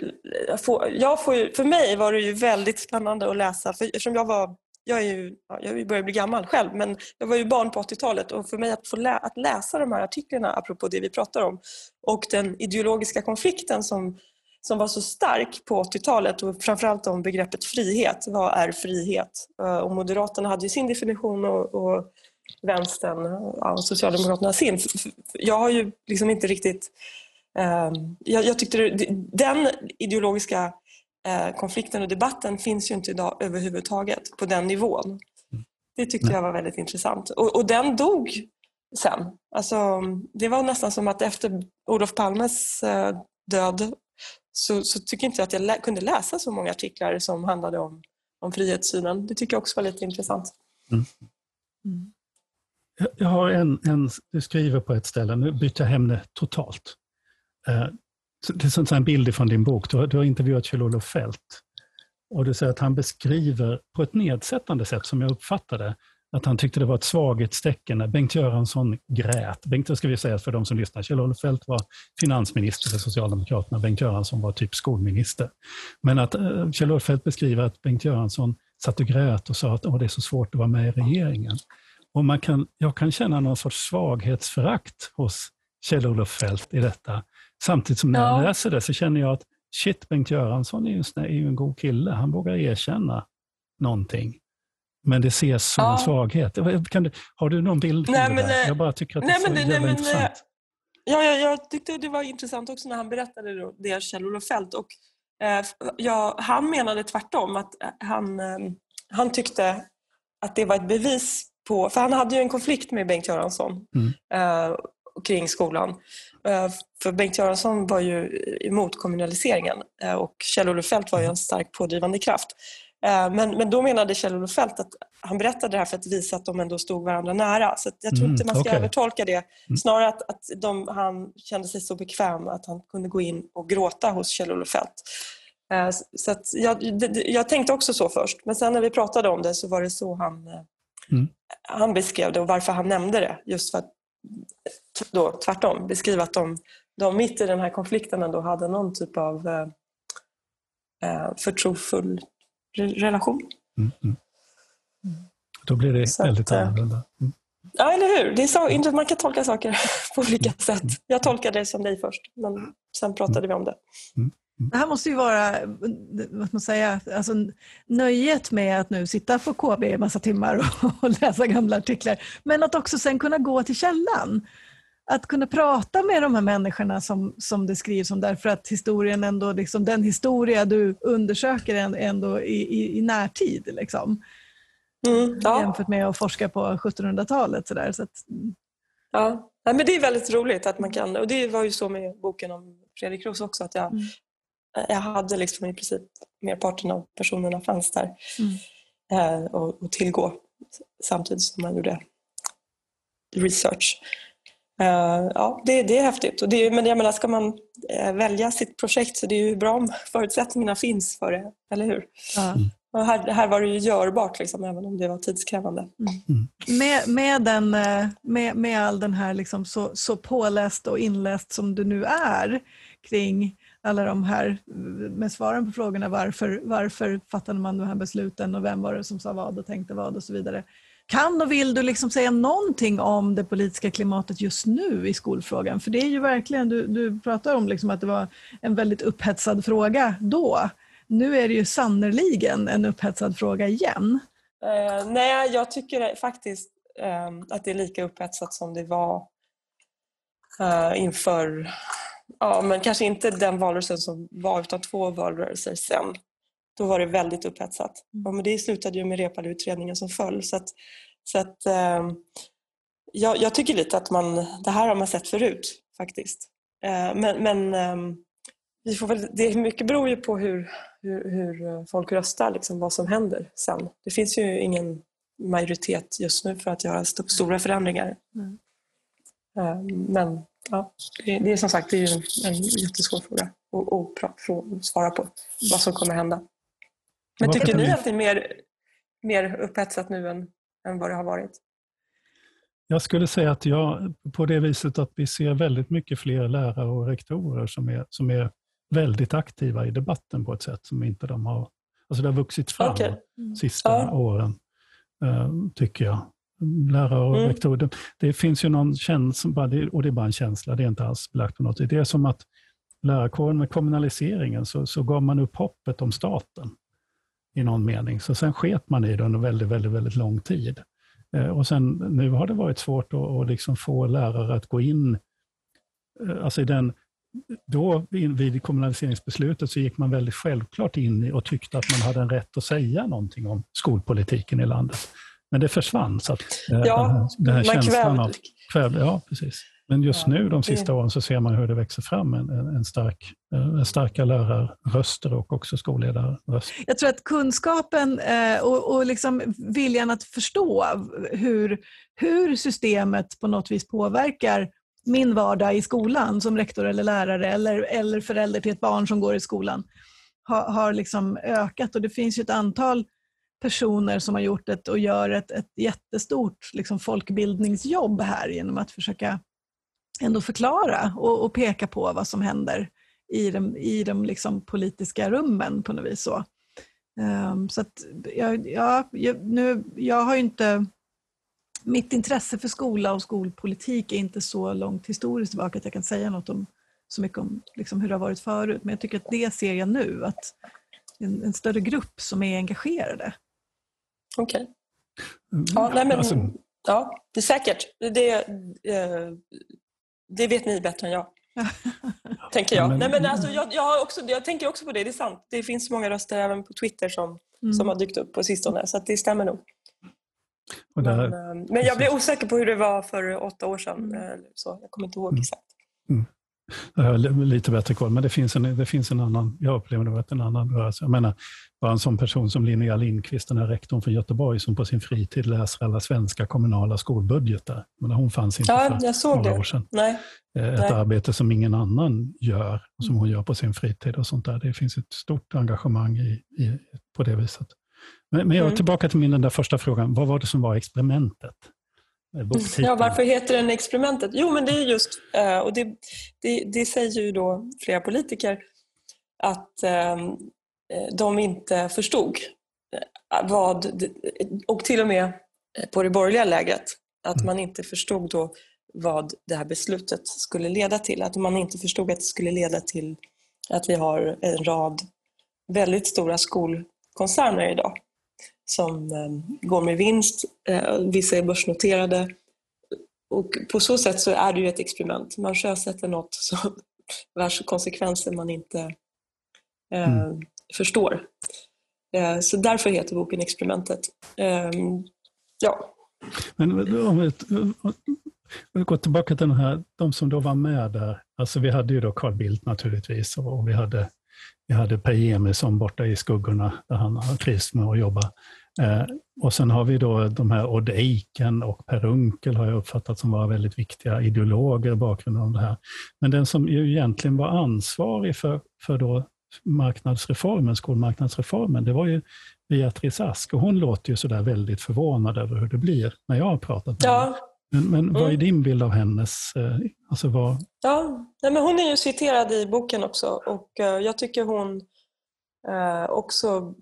jag får, jag får ju, för mig var det ju väldigt spännande att läsa, för, eftersom jag var jag, är ju, jag börjar bli gammal själv, men jag var ju barn på 80-talet och för mig att få lä, att läsa de här artiklarna, apropå det vi pratar om, och den ideologiska konflikten som, som var så stark på 80-talet och framförallt om begreppet frihet. Vad är frihet? Eh, och Moderaterna hade ju sin definition och, och vänstern ja, och Socialdemokraterna sin. Jag har ju liksom inte riktigt... Eh, jag, jag tyckte det, den ideologiska konflikten och debatten finns ju inte idag överhuvudtaget på den nivån. Det tyckte jag var väldigt intressant. Och, och den dog sen. Alltså, det var nästan som att efter Olof Palmes eh, död så, så tycker inte jag att jag lä- kunde läsa så många artiklar som handlade om, om frihetssynen. Det tycker jag också var lite intressant. Jag- Jag har en, en, du skriver på ett ställe, nu byter jag ämne totalt. Det är en bild från din bok, du har, du har intervjuat Kjell-Olof Fält. Och du säger att han beskriver på ett nedsättande sätt, som jag uppfattade att han tyckte det var ett svaghetstecken när Bengt Göransson grät. Bengt, ska vi säga för de som lyssnar, Kjell-Olof Fält var finansminister för Socialdemokraterna, Bengt Göransson var typ skolminister. Men att eh, Kjell-Olof Fält beskriver att Bengt Göransson satt och grät och sa att Åh, det är så svårt att vara med i regeringen. Och man kan, jag kan känna någon sorts svaghetsförakt hos Kjell-Olof Fält i detta. Samtidigt som när jag Ja. läser det så känner jag att shit, Bengt Göransson är ju, en, är ju en god kille. Han vågar erkänna någonting. Men det ses som Ja. en svaghet. Du, har du någon bild Nej, det där? eh, Jag bara tycker att nej, det är så det- jävla nej, intressant. eh, Ja, jag, jag tyckte det var intressant också när han berättade det Kjell-Olof Fält. Och, eh, ja, han menade tvärtom, att eh, han, eh, han tyckte att det var ett bevis på... För han hade ju en konflikt med Bengt Göransson Mm. eh, kring skolan. Eh, för Bengt Göransson var ju emot kommunaliseringen eh, och Kjell-Olof Fält var ju en stark pådrivande kraft. Eh, men, men då menade Kjell-Olof Fält att han berättade det här för att visa att de ändå stod varandra nära. Så jag tror Mm, inte man ska okej. övertolka det. Snarare att, att de, han kände sig så bekväm att han kunde gå in och gråta hos Kjell-Olof. Eh, Så jag, jag tänkte också så först, men sen när vi pratade om det så var det så han, Mm. han beskrev det och varför han nämnde det. Just för att då, tvärtom beskriva att de, de mitt i den här konflikten ändå hade någon typ av eh, eh, förtrofull re- relation. Mm, mm. Då blir det Så att, väldigt eh, annorlunda. Mm. Ja, eller hur? Det är så, man kan tolka saker på olika sätt. Jag tolkade det som dig först, men sen pratade vi om det. Det här måste ju vara vad man säga, alltså, nöjet med att nu sitta på KB i massa timmar och, läsa gamla artiklar, men att också sen kunna gå till källan att kunna prata med de här människorna som, som det skrivs om därför att historien ändå, liksom, den historia du undersöker ändå i, i, i närtid. Liksom. Mm, ja. Jämfört med att forska på 1700-talet. Så där, så att, ja. ja, men det är väldigt roligt att man kan, och det var ju så med boken om Fredrik Roos också, att jag, mm. Jag hade liksom i princip merparten av personerna fanns där mm. eh, och, och tillgå samtidigt som man gjorde research. Uh, ja, det, det, är häftigt. Och det, men jag menar, ska man uh, välja sitt projekt så det är ju bra om förutsättningarna finns för det, eller hur? Mm. Och här, här var det ju görbart, liksom, även om det var tidskrävande. Mm. Med, med, den, med, med all den här liksom så, så påläst och inläst som du nu är kring alla de här med svaren på frågorna varför, varför fattade man de här besluten och vem var det som sa vad och tänkte vad och så vidare. Kan och vill du liksom säga någonting om det politiska klimatet just nu i skolfrågan? För det är ju verkligen, du, du pratar om liksom att det var en väldigt upphetsad fråga då. Nu är det ju sannerligen en upphetsad fråga igen. Uh, nej, jag tycker faktiskt uh, att det är lika upphetsat som det var uh, inför, ja men kanske inte den valrörelsen som var utan två valrörelser sen. Då var det väldigt upphetsat. Mm. Och det slutade ju med Reepalu-utredningen som föll. Så att, så att, eh, jag, jag, tycker lite att man, det här har man sett förut faktiskt. Eh, men, men eh, vi får väl, det mycket beror ju på hur, hur, hur folk röstar, liksom, vad som händer sen. Det finns ju ingen majoritet just nu för att göra st stora förändringar. Mm. Eh, men ja, det, är som sagt det är en, jättesvår fråga att svara på, vad som kommer hända. Men tycker ni att det är mer, mer upphetsat nu än, än vad det har varit? Jag skulle säga att jag, på det viset att vi ser väldigt mycket fler lärare och rektorer som är, som är väldigt aktiva i debatten på ett sätt som inte de har... Alltså det har vuxit fram okay. de sista ja. åren, eh, tycker jag. Lärare och mm. rektorer. Det, finns ju någon känsla, och det är bara en känsla, det är inte alls belagt på något. Det är som att lärarkåren med kommunaliseringen så, så gav man upp hoppet om staten i någon mening. Så sen sket man i det under väldigt, väldigt, väldigt lång tid. Eh, och sen, nu har det varit svårt att, att liksom få lärare att gå in, eh, alltså i den, då vid kommunaliseringsbeslutet så gick man väldigt självklart in och tyckte att man hade en rätt att säga någonting om skolpolitiken i landet. Men det försvann. Så att, eh, ja, den här, den här känslan av kvävde, ja, precis. Men just ja, nu, de sista åren, så ser man hur det växer fram en, en, stark, en starka lärarröster och också skolledarröster. Jag tror att kunskapen eh, och, och liksom viljan att förstå hur, hur systemet på något vis påverkar min vardag i skolan som rektor eller lärare eller, eller förälder till ett barn som går i skolan har, har liksom ökat och det finns ju ett antal personer som har gjort ett och gör ett, ett jättestort liksom folkbildningsjobb här genom att försöka ändå förklara och, och peka på vad som händer i de, i de liksom politiska rummen på något vis. Så, um, så att, jag, ja, jag, nu, jag har inte... Mitt intresse för skola och skolpolitik är inte så långt historiskt tillbaka att jag kan säga något om så mycket om liksom, hur det har varit förut. Men jag tycker att det ser jag nu, att en, en större grupp som är engagerade. Okej. Okay. Mm. Ja, nej men, alltså... ja, det är säkert. Det, eh, det vet ni bättre än jag. tänker jag. Men, Nej, men alltså, jag, jag, också, jag tänker också på det, det är sant. Det finns många röster även på Twitter som, mm. som har dykt upp på sistone, så det stämmer nog. Där, men, eh, men, jag blir osäker på hur det var för åtta år sedan. Eh, så jag kommer inte ihåg mm. exakt. Mm. Jag har lite bättre koll, men det finns en, det finns en annan, jag upplever det att en annan rörelse. Jag menar, bara en sån person som Linnea Lindqvist, den här rektorn från Göteborg, som på sin fritid läser alla svenska kommunala skolbudgetar. Men hon fanns inte ja, för några det. år sedan. Nej. Eh, ett Nej. arbete som ingen annan gör, som hon gör på sin fritid och sånt där. Det finns ett stort engagemang i, i på det viset. Men, men jag, mm. tillbaka till min den där första frågan. Vad var det som var experimentet? Ja, varför heter den experimentet? Jo, men det är just, eh, och det, det, det säger ju då flera politiker, att ehm, eh, de inte förstod eh, vad, och till och med på det borgerliga lägret, att man inte förstod då vad det här beslutet skulle leda till. Att man inte förstod att det skulle leda till att vi har en rad väldigt stora skolkoncerner idag som eh, går med vinst. Eh, vissa är börsnoterade. Och på så sätt så är det ju ett experiment. Man sjösätter något som, vars konsekvenser man inte eh, mm. förstår. Så därför heter boken Experimentet. Ja. Men om vi, vi går tillbaka till den här, de som då var med där. Alltså vi hade ju då Carl Bildt naturligtvis och vi hade, vi hade Per Emilsson borta i skuggorna där han har trivs med att jobba. Eh, och sen har vi då de här Odd Eiken och Per Unckel har jag uppfattat som var väldigt viktiga ideologer i bakgrunden av det här. Men den som ju egentligen var ansvarig för, för då marknadsreformen, skolmarknadsreformen, det var ju Beatrice Ask och hon låter ju sådär väldigt förvånad över hur det blir när jag har pratat med ja. henne. Men, men mm. vad är mm. din bild av hennes... Eh, alltså vad... ja, nej, men hon är ju citerad i boken också och uh, jag tycker hon uh, också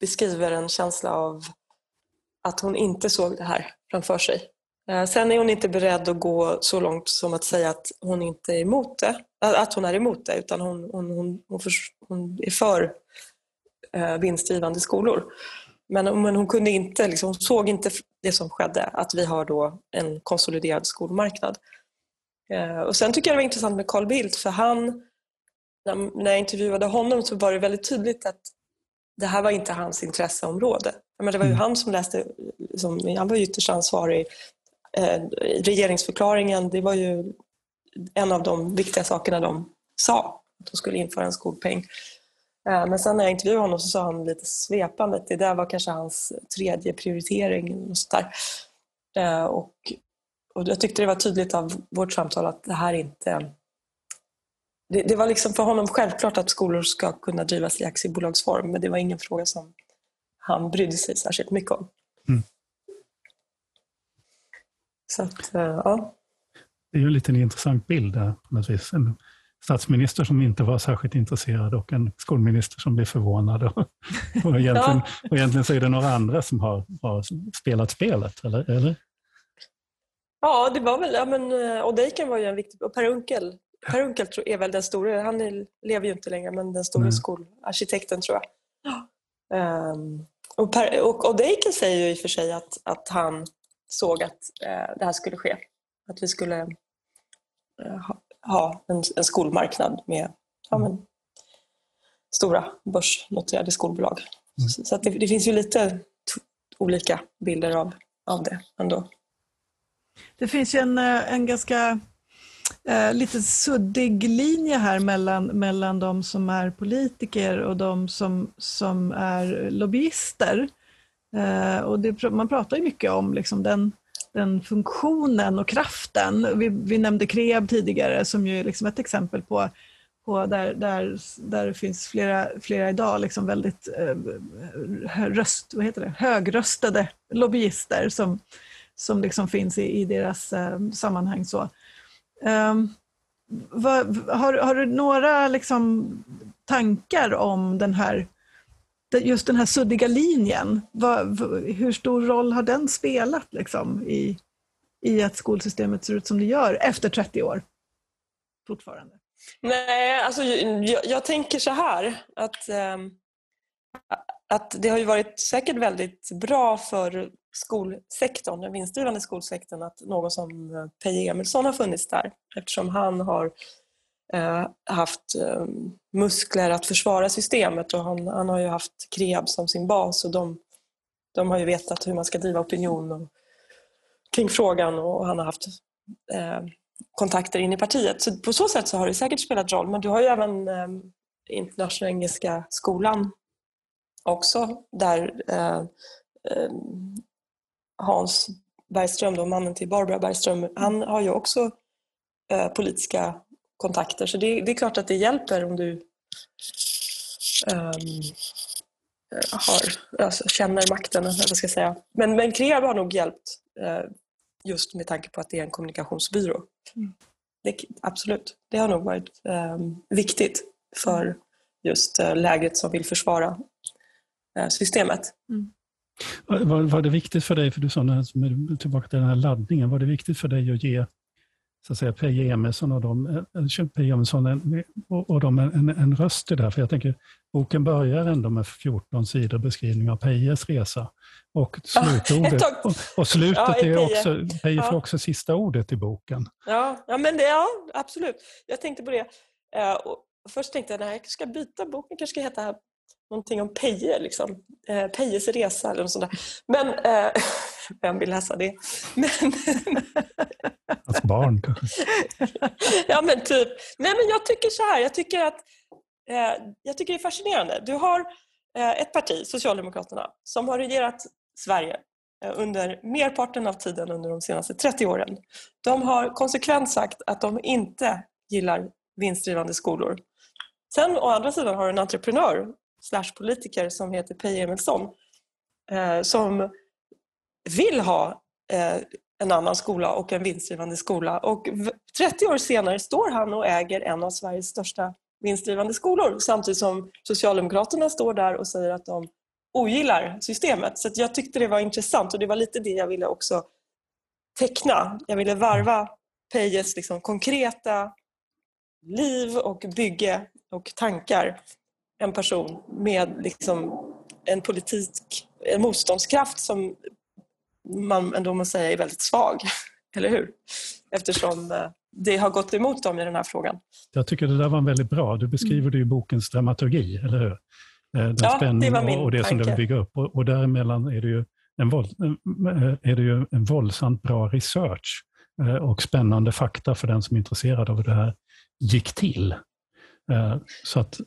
beskriver en känsla av att hon inte såg det här framför sig. Sen är hon inte beredd att gå så långt som att säga att hon inte är emot det, att hon är emot det, utan hon, hon, hon, hon är för vinstdrivande skolor. Men, men hon kunde inte, liksom, hon såg inte det som skedde, att vi har då en konsoliderad skolmarknad. Eh, och sen tycker jag det var intressant med Carl Bildt, för han, när, när jag intervjuade honom så var det väldigt tydligt att det här var inte hans intresseområde. Men det var ju mm. han som läste, som, han var ytterst ansvarig. Eh, regeringsförklaringen, det var ju en av de viktiga sakerna de sa, att de skulle införa en skolpeng. Eh, men sen när jag intervjuade honom så sa han lite svepande att det där var kanske hans tredje prioritering. Och, så där. Eh, och, och jag tyckte det var tydligt av vårt samtal att det här inte... Det, det, var liksom för honom självklart att skolor ska kunna drivas i aktiebolagsform men det var ingen fråga som han brydde sig särskilt mycket om. Mm. Så att, eh, ja. Det är ju en liten intressant bild där på något vis. En statsminister som inte var särskilt intresserad och en skolminister som blev förvånad. Och, och, egentligen, och egentligen så är det några andra som har, har spelat spelet, eller? eller? Ja, det var väl, ja, men eh, Odeiken var ju en viktig, och Per Unckel, Per Unckel är väl den stora, han är, lever ju inte längre, men den stora skolarkitekten tror jag. Um, och, per, och Odeiken säger ju i och för sig att, att han såg att uh, det här skulle ske. Att vi skulle uh, ha en, en skolmarknad med ja, men, stora börsnoterade skolbolag. Mm. Så, så det, det, finns ju lite olika bilder av, av det ändå. Det finns ju en, eh, en ganska eh, lite suddig linje här mellan, mellan de som är politiker och de som, som är lobbyister. Eh, och det, man pratar ju mycket om liksom den den funktionen och kraften. Vi, vi nämnde Kreab tidigare som ju är liksom ett exempel på, på där, där, där det finns flera, flera idag liksom väldigt eh, röst, vad heter det? högröstade lobbyister som, som liksom finns i, i deras eh, sammanhang. Så. Um, vad, har, har du några liksom, tankar om den här just den här suddiga linjen, vad, hur stor roll har den spelat liksom, i, i att skolsystemet ser ut som det gör efter 30 år? Fortfarande. Nej, alltså jag, jag tänker så här att, ehm, att det har ju varit säkert väldigt bra för skolsektorn, den vinstdrivande skolsektorn, att någon som Peje Emilsson har funnits där eftersom han har Eh, haft eh, muskler att försvara systemet och han, han har ju haft Kreab som sin bas och de, de har ju vetat hur man ska driva opinion och, kring frågan och han har haft eh, kontakter in i partiet. Så på så sätt så har det säkert spelat roll men du har ju även eh, Internationella Engelska Skolan också där eh, eh, Hans Bergström, då, mannen till Barbara Bergström, han har ju också eh, politiska kontakter. Så det, det, är klart att det hjälper om du um, har, alltså, känner makten. Eller vad ska jag säga. Men, men Kreab har nog hjälpt uh, just med tanke på att det är en kommunikationsbyrå. Mm. Det, absolut, det har nog varit um, viktigt för just uh, lägret som vill försvara uh, systemet. Mm. Var, var, det viktigt för dig, för du sa tillbaka till den här laddningen, var det viktigt för dig att ge så att säga, Peje Emilsson och de, eh, Peje Emilsson en, och, och de en, en röst i det. För jag tänker, boken börjar ändå med 14 sidor beskrivning av Pejes resa. Och slutordet, och, och slutet ja, är också, Peje får också sista ordet i boken. Ja, ja, men det, ja absolut. Jag tänkte på det. Uh, först tänkte jag att jag ska byta boken, kanske ska heta någonting om Peje, liksom. Uh, Pejes resa eller något sånt där. Men, uh, vem vill läsa det? Men, Hans barn kanske? ja men typ. Nej men jag tycker så här, jag tycker att jag tycker det är fascinerande. Du har ett parti, Socialdemokraterna, som har regerat Sverige eh, under merparten av tiden under de senaste 30 åren. De har konsekvent sagt att de inte gillar vinstdrivande skolor. Sen å andra sidan har du en entreprenör slash politiker som heter Peje Emilsson eh, som vill ha eh, en annan skola och en vinstdrivande skola. Och 30 år senare står han och äger en av Sveriges största vinstdrivande skolor samtidigt som Socialdemokraterna står där och säger att de ogillar systemet. Så jag tyckte det var intressant och det var lite det jag ville också teckna. Jag ville varva Pejes liksom konkreta liv och bygge och tankar. En person med liksom en politisk en motståndskraft som man ändå måste säga är väldigt svag. Eller hur? Eftersom eh, det har gått emot dem i den här frågan. Jag tycker det där var väldigt bra. Du beskriver det i bokens dramaturgi, eller hur? Eh, den ja, spänning det och, och det som den bygger upp. Och, och däremellan är det, ju en våld, eh, är det ju en våldsamt bra research och spännande fakta för den som är intresserad av hur det här gick till. Så att,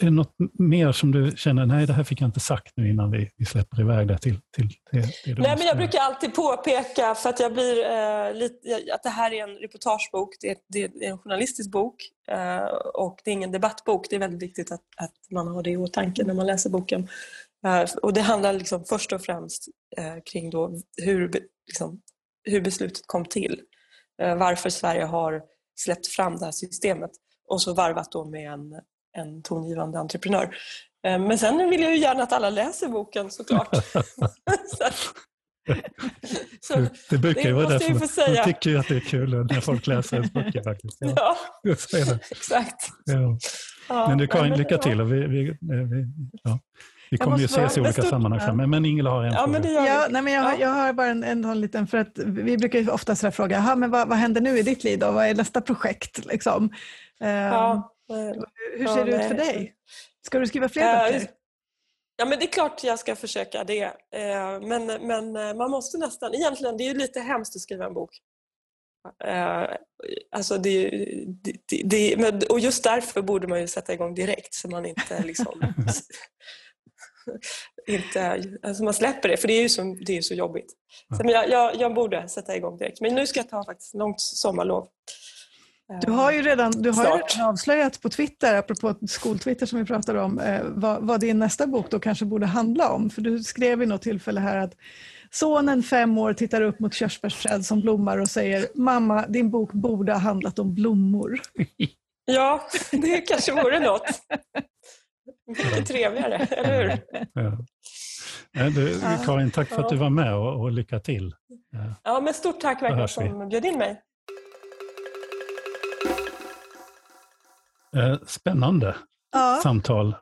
är det något mer som du känner, nej det här fick jag inte sagt nu innan vi, vi släpper iväg det till, till, till det Nej, men Jag brukar alltid påpeka för att jag blir eh, lite, att det här är en reportagebok, det är, det är en journalistisk bok eh, och det är ingen debattbok. Det är väldigt viktigt att, att man har det i åtanke när man läser boken. Eh, och Det handlar liksom först och främst eh, kring då hur, liksom, hur beslutet kom till. Eh, varför Sverige har släppt fram det här systemet och så varvat då med en en tongivande entreprenör. Eh, men sen vill jag ju gärna att alla läser boken såklart. så, så, det, det brukar ju vara därför man, man tycker ju att det är kul när folk läser böcker faktiskt. Ja, ja exakt. Ja. Ja, men du Karin, lycka till. Och vi, vi, vi, ja. vi kommer ju ses i olika stort, sammanhang ja. men, men Ingela har en ja, fråga. Men ja, nej, men jag, har, jag har bara en, en, en liten, för att vi brukar ju ofta fråga, men vad, vad händer nu i ditt liv då? Vad är nästa projekt? Liksom? Ja. Hur ser det ut för dig? Ska du skriva fler böcker? Ja, men det är klart jag ska försöka det. Eh, men, men eh, man måste nästan... Egentligen, det är ju lite hemskt att skriva en bok. Eh, alltså det, det, det, och just därför borde man ju sätta igång direkt så man inte liksom... inte, alltså man släpper det, för det är ju så, det är så jobbigt. Så, jag, jag, jag borde sätta igång direkt. Men nu ska jag ta faktiskt långt sommarlov. Du har ju redan, du har redan avslöjat på Twitter, apropå skoltwitter som vi pratade om, eh, vad, vad, din nästa bok då kanske borde handla om. För du skrev vid något tillfälle här att sonen fem år tittar upp mot körsbärsträd som blommar och säger mamma, din bok borde ha handlat om blommor. Ja, det kanske vore något. Mycket trevligare, eller hur? Ja. Du, Karin, tack för att du var med och, och lycka till. Ja, men stort tack verkligen som bjöd in mig. Eh, spännande ja. samtal.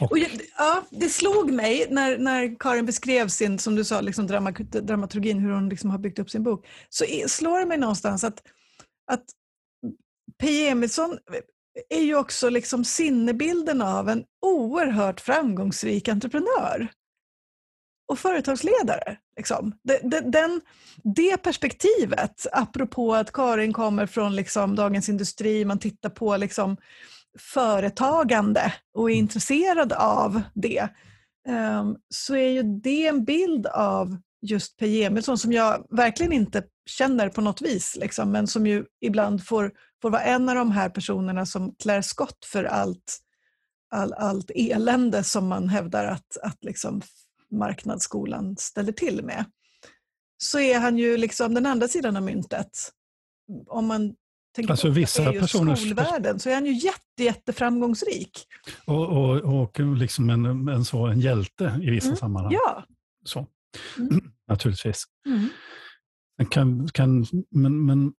Och... Jag, ja, det slog mig när, när Karin beskrev sin, som du sa, liksom drama, dramaturgin, hur hon liksom har byggt upp sin bok. Så slår det mig någonstans att, att P. Emilsson är ju också liksom sinnebilden av en oerhört framgångsrik entreprenör och företagsledare. Liksom. Det, den, det perspektivet, apropå att Karin kommer från liksom Dagens Industri, man tittar på liksom företagande och är intresserad av det, um, så är ju det en bild av just Per Emilsson som jag verkligen inte känner på något vis, liksom, men som ju ibland får, får vara en av de här personerna som klär skott för allt, all, allt elände som man hävdar att, att liksom marknadsskolan ställer till med, så är han ju liksom den andra sidan av myntet. Om man tänker alltså, på vissa personer... skolvärlden så är han ju jätte, jätteframgångsrik. Och, och, och liksom en, en, så, en hjälte i vissa mm. sammanhang. Ja. Så. Mm. Naturligtvis. Mm. Kan, kan, men, men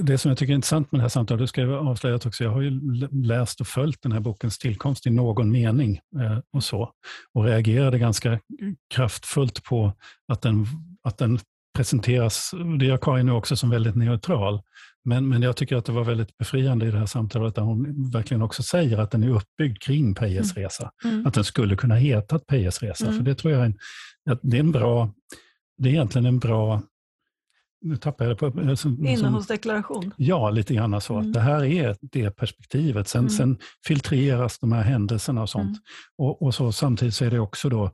det som jag tycker är intressant med det här samtalet, det ska jag avslöja också, jag har ju läst och följt den här bokens tillkomst i någon mening eh, och så. Och reagerade ganska kraftfullt på att den, att den presenteras, det gör Karin nu också, som väldigt neutral. Men, men jag tycker att det var väldigt befriande i det här samtalet där hon verkligen också säger att den är uppbyggd kring Pejes mm. resa. Mm. Att den skulle kunna heta Pejes resa. Mm. För det tror jag är en, det är en bra, det är egentligen en bra nu tappar jag det på... Som, Innehållsdeklaration? Ja, lite grann så. Mm. det här är det perspektivet. Sen, mm. sen filtreras de här händelserna och sånt. Mm. Och, och, så, samtidigt så är det också då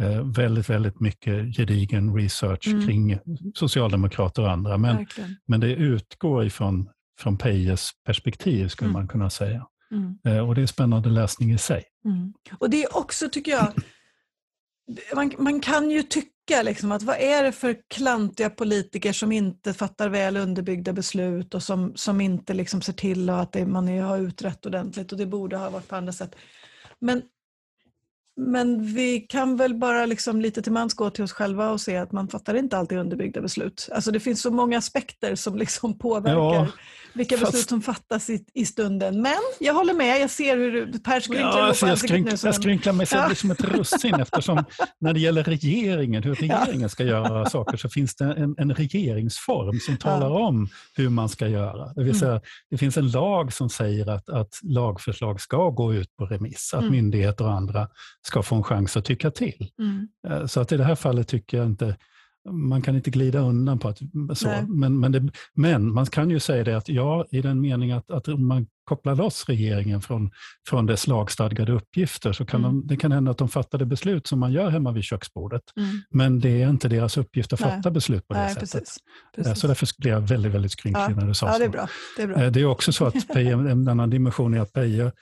eh, väldigt, väldigt mycket gedigen research mm. kring socialdemokrater och andra. Men, men det utgår ifrån från Pejes perspektiv, skulle mm. man kunna säga. Mm. Eh, och det är spännande läsning i sig. Och det är också, tycker jag, man, man kan ju tycka tycka liksom att vad är det för klantiga politiker som inte fattar väl underbyggda beslut och som, som inte liksom ser till att det, man har utrett ordentligt och det borde ha varit på andra sätt. Men men vi kan väl bara liksom lite till mans gå till oss själva och se att man fattar inte alltid underbyggda beslut. Alltså det finns så många aspekter som liksom påverkar ja, vilka fast... beslut som fattas i, i, stunden. Men jag håller med, jag ser hur Per skrynklar ja, alltså jag, skrynk. Jag skrynklar mig själv ja. som ett russin eftersom när det gäller regeringen, hur regeringen ska göra saker, så finns det en, en regeringsform som talar om hur man ska göra. Det vill mm. säga, mm. det finns en lag som säger att, att lagförslag ska gå ut på remiss, att mm. myndigheter och andra ska få en chans att tycka till. Mm. Eh, så att i det här fallet tycker jag inte, man kan inte glida undan på att så. Men, men, det, men, man kan ju säga det att ja, i den meningen att, att man kopplar loss regeringen från, från dess lagstadgade uppgifter så kan mm. de, det kan hända att de fattade beslut som man gör hemma vid köksbordet. Mm. Men det är inte deras uppgift att Nej. fatta beslut på det Nej, sättet. Precis. Eh, precis. Så därför blev jag väldigt, väldigt skrynklig ja. när du sa ja, det är bra. Det är, bra. Eh, det är också så att Peje, en annan dimension är att Peje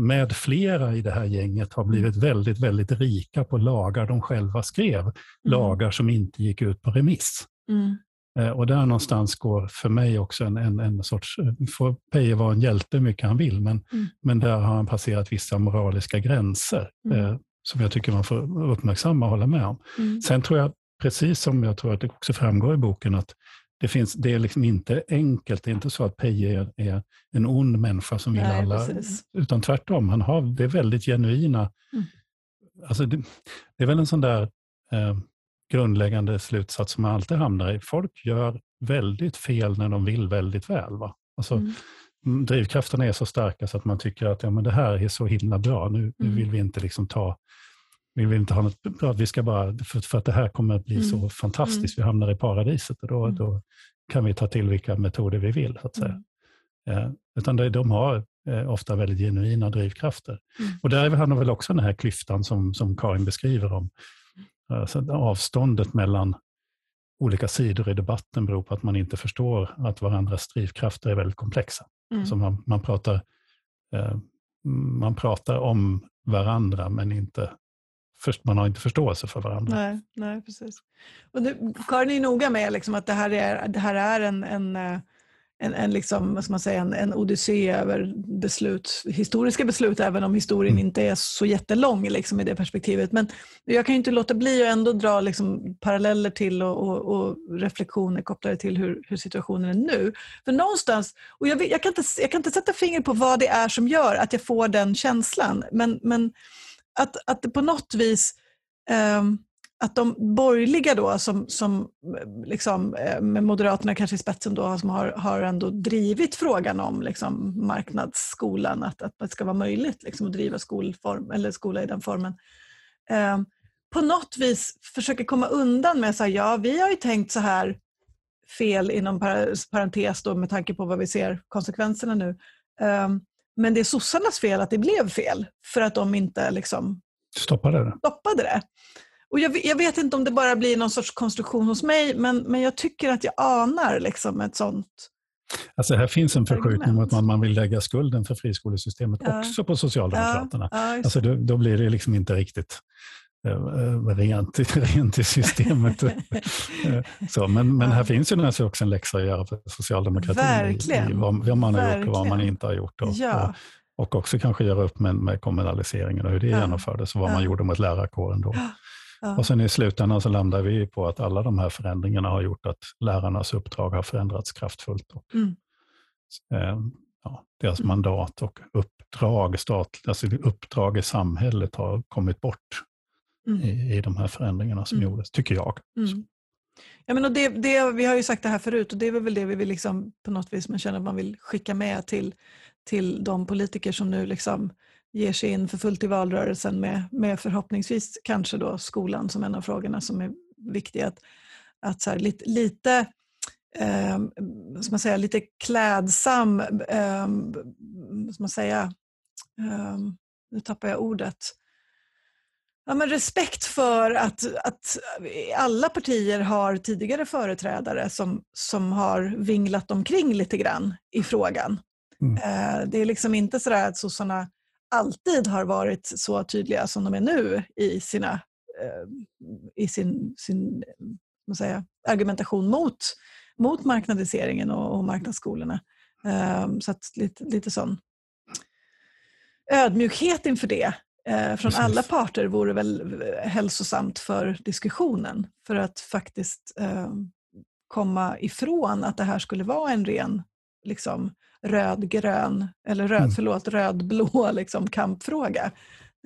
med flera i det här gänget har blivit väldigt, väldigt rika på lagar de själva skrev. Mm. Lagar som inte gick ut på remiss. Mm. Eh, och där någonstans går för mig också en, en, en sorts, eh, får Peje vara en hjälte hur mycket han vill, men, mm. men där har han passerat vissa moraliska gränser mm. eh, som jag tycker man får uppmärksamma och hålla med om. Mm. Sen tror jag, precis som jag tror att det också framgår i boken, att det, finns, det är liksom inte enkelt. Det är inte så att Peje är, en ond människa som vill Nej, alla. Precis. Utan tvärtom, han har, det är väldigt genuina... Mm. Alltså det, det, är väl en sån där eh, grundläggande slutsats som man alltid hamnar i. Folk gör väldigt fel när de vill väldigt väl. Va? Alltså, mm. mm drivkrafterna är så starka så att man tycker att ja, men det här är så himla bra. Nu, mm. nu vill vi inte liksom ta vi vill inte ha något bra, vi ska bara, för, för att det här kommer att bli mm. så fantastiskt, vi hamnar i paradiset och då, mm. då kan vi ta till vilka metoder vi vill. Så att säga. Mm. Eh, utan de, de har eh, ofta väldigt genuina drivkrafter. Mm. Och där de väl också den här klyftan som, som Karin beskriver om. Alltså avståndet mellan olika sidor i debatten beror på att man inte förstår att varandras drivkrafter är väldigt komplexa. Mm. Så man, man, pratar, eh, man pratar om varandra men inte man har inte förståelse för varandra. Nej, nej precis. Och det, Karin är noga med liksom att det här är, det här är en, en, eh, en, en, liksom, vad ska man säga, en, en odyssé över beslut, historiska beslut, även om historien mm. inte är så jättelång liksom, i det perspektivet. Men jag kan inte låta bli att ändå dra liksom, paralleller till och, och, och, reflektioner kopplade till hur, hur situationen är nu. För någonstans, och jag, jag, kan inte, jag kan inte sätta fingret på vad det är som gör att jag får den känslan, men, men att, att det på något vis eh, att de borgerliga då, som, som eh, liksom, eh, med Moderaterna kanske i spetsen, då, som har, har ändå drivit frågan om liksom, marknadsskolan, att, att det ska vara möjligt liksom, att driva skolform, eller skola i den formen. Eh, på något vis försöker komma undan med att ja vi har ju tänkt så här fel inom parentes då, med tanke på vad vi ser konsekvenserna nu. Um, men det är sossarnas fel att det blev fel, för att de inte liksom stoppade det. Stoppade det. Och jag, jag, vet inte om det bara blir någon sorts konstruktion hos mig, men, men jag tycker att jag anar liksom ett sånt Alltså här finns en förskjutning mot att man vill lägga skulden för friskolesystemet ja. också på Socialdemokraterna. Ja, ja, alltså då, då, blir det liksom inte riktigt rent, rent i systemet. Eh, så, men, men här finns ju naturligtvis också en läxa att göra för socialdemokratin. Verkligen. I, vad, vad man har Verkligen. gjort och vad man inte har gjort. Och, ja. och, och också kanske göra upp med, med kommunaliseringen och hur det ja. genomfördes och vad ja. man gjorde mot lärarkåren då. Ja. Och sen i slutändan så landar vi på att alla de här förändringarna har gjort att lärarnas uppdrag har förändrats kraftfullt. Och, mm. eh, ja, deras mm. mandat och uppdrag, statligt, alltså uppdrag i samhället har kommit bort mm. i, i de här förändringarna som mm. gjordes, tycker jag. Mm. Ja, men och det, det, vi har ju sagt det här förut och det är väl det vi vill liksom, på något vis man känner att man vill skicka med till, till de politiker som nu liksom ger sig in för fullt i valrörelsen med, med förhoppningsvis kanske då skolan som en av frågorna som är viktiga. Att, att så här, lite, lite eh, man säga, lite klädsam, eh, man säga, eh, nu tappar jag ordet, ja, men respekt för att, att alla partier har tidigare företrädare som, som har vinglat omkring lite grann i frågan. Mm. Eh, det är liksom inte så att sossarna alltid har varit så tydliga som de är nu i, sina, eh, i sin, sin säga, argumentation mot, mot marknadiseringen och, och marknadsskolorna. Eh, så att lite, lite sån ödmjukhet inför det eh, från alla parter vore väl hälsosamt för diskussionen för att faktiskt eh, komma ifrån att det här skulle vara en ren liksom, röd-grön, eller röd, mm. förlåt, röd-blå liksom, kampfråga.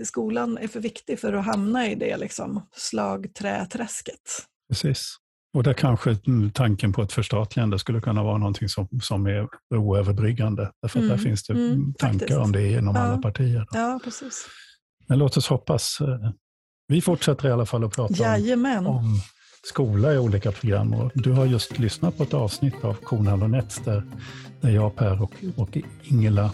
Skolan är för viktig för att hamna i det liksom, slagträträsket. Precis. Och där kanske tanken på ett förstatligande skulle kunna vara någonting som, som är oöverbryggande. Därför mm. att där finns det mm, tankar faktiskt. om det inom ja. alla partier. Ja, precis. Men låt oss hoppas. Vi fortsätter i alla fall att prata om, om skola i olika program. Och du har just lyssnat på ett avsnitt av Kornhall och Nets där, där jag, Per och, och Ingela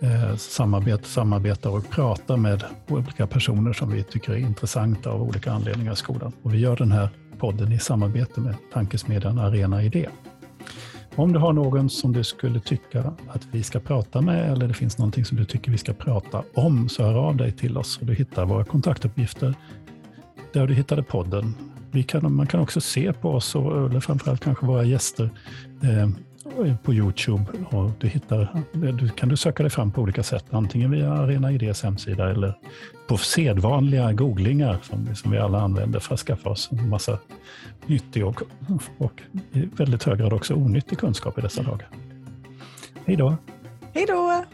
eh, samarbetar, samarbetar och pratar med olika personer som vi tycker är intressanta av olika anledningar i skolan. Och vi gör den här podden i samarbete med tankesmedjan Arena Idé. Om du har någon som du skulle tycka att vi ska prata med eller det finns någonting som du tycker vi ska prata om så hör av dig till oss. Och du hittar våra kontaktuppgifter där du hittade podden vi kan, man kan också se på oss, och, eller framförallt kanske våra gäster, eh, på Youtube. Och du, hittar, du kan du söka dig fram på olika sätt, antingen via Arena Idés hemsida eller på sedvanliga googlingar som, som vi alla använder för att skaffa oss en massa nyttig och, och i väldigt hög grad också onyttig kunskap i dessa dagar. Hej då! Hej då!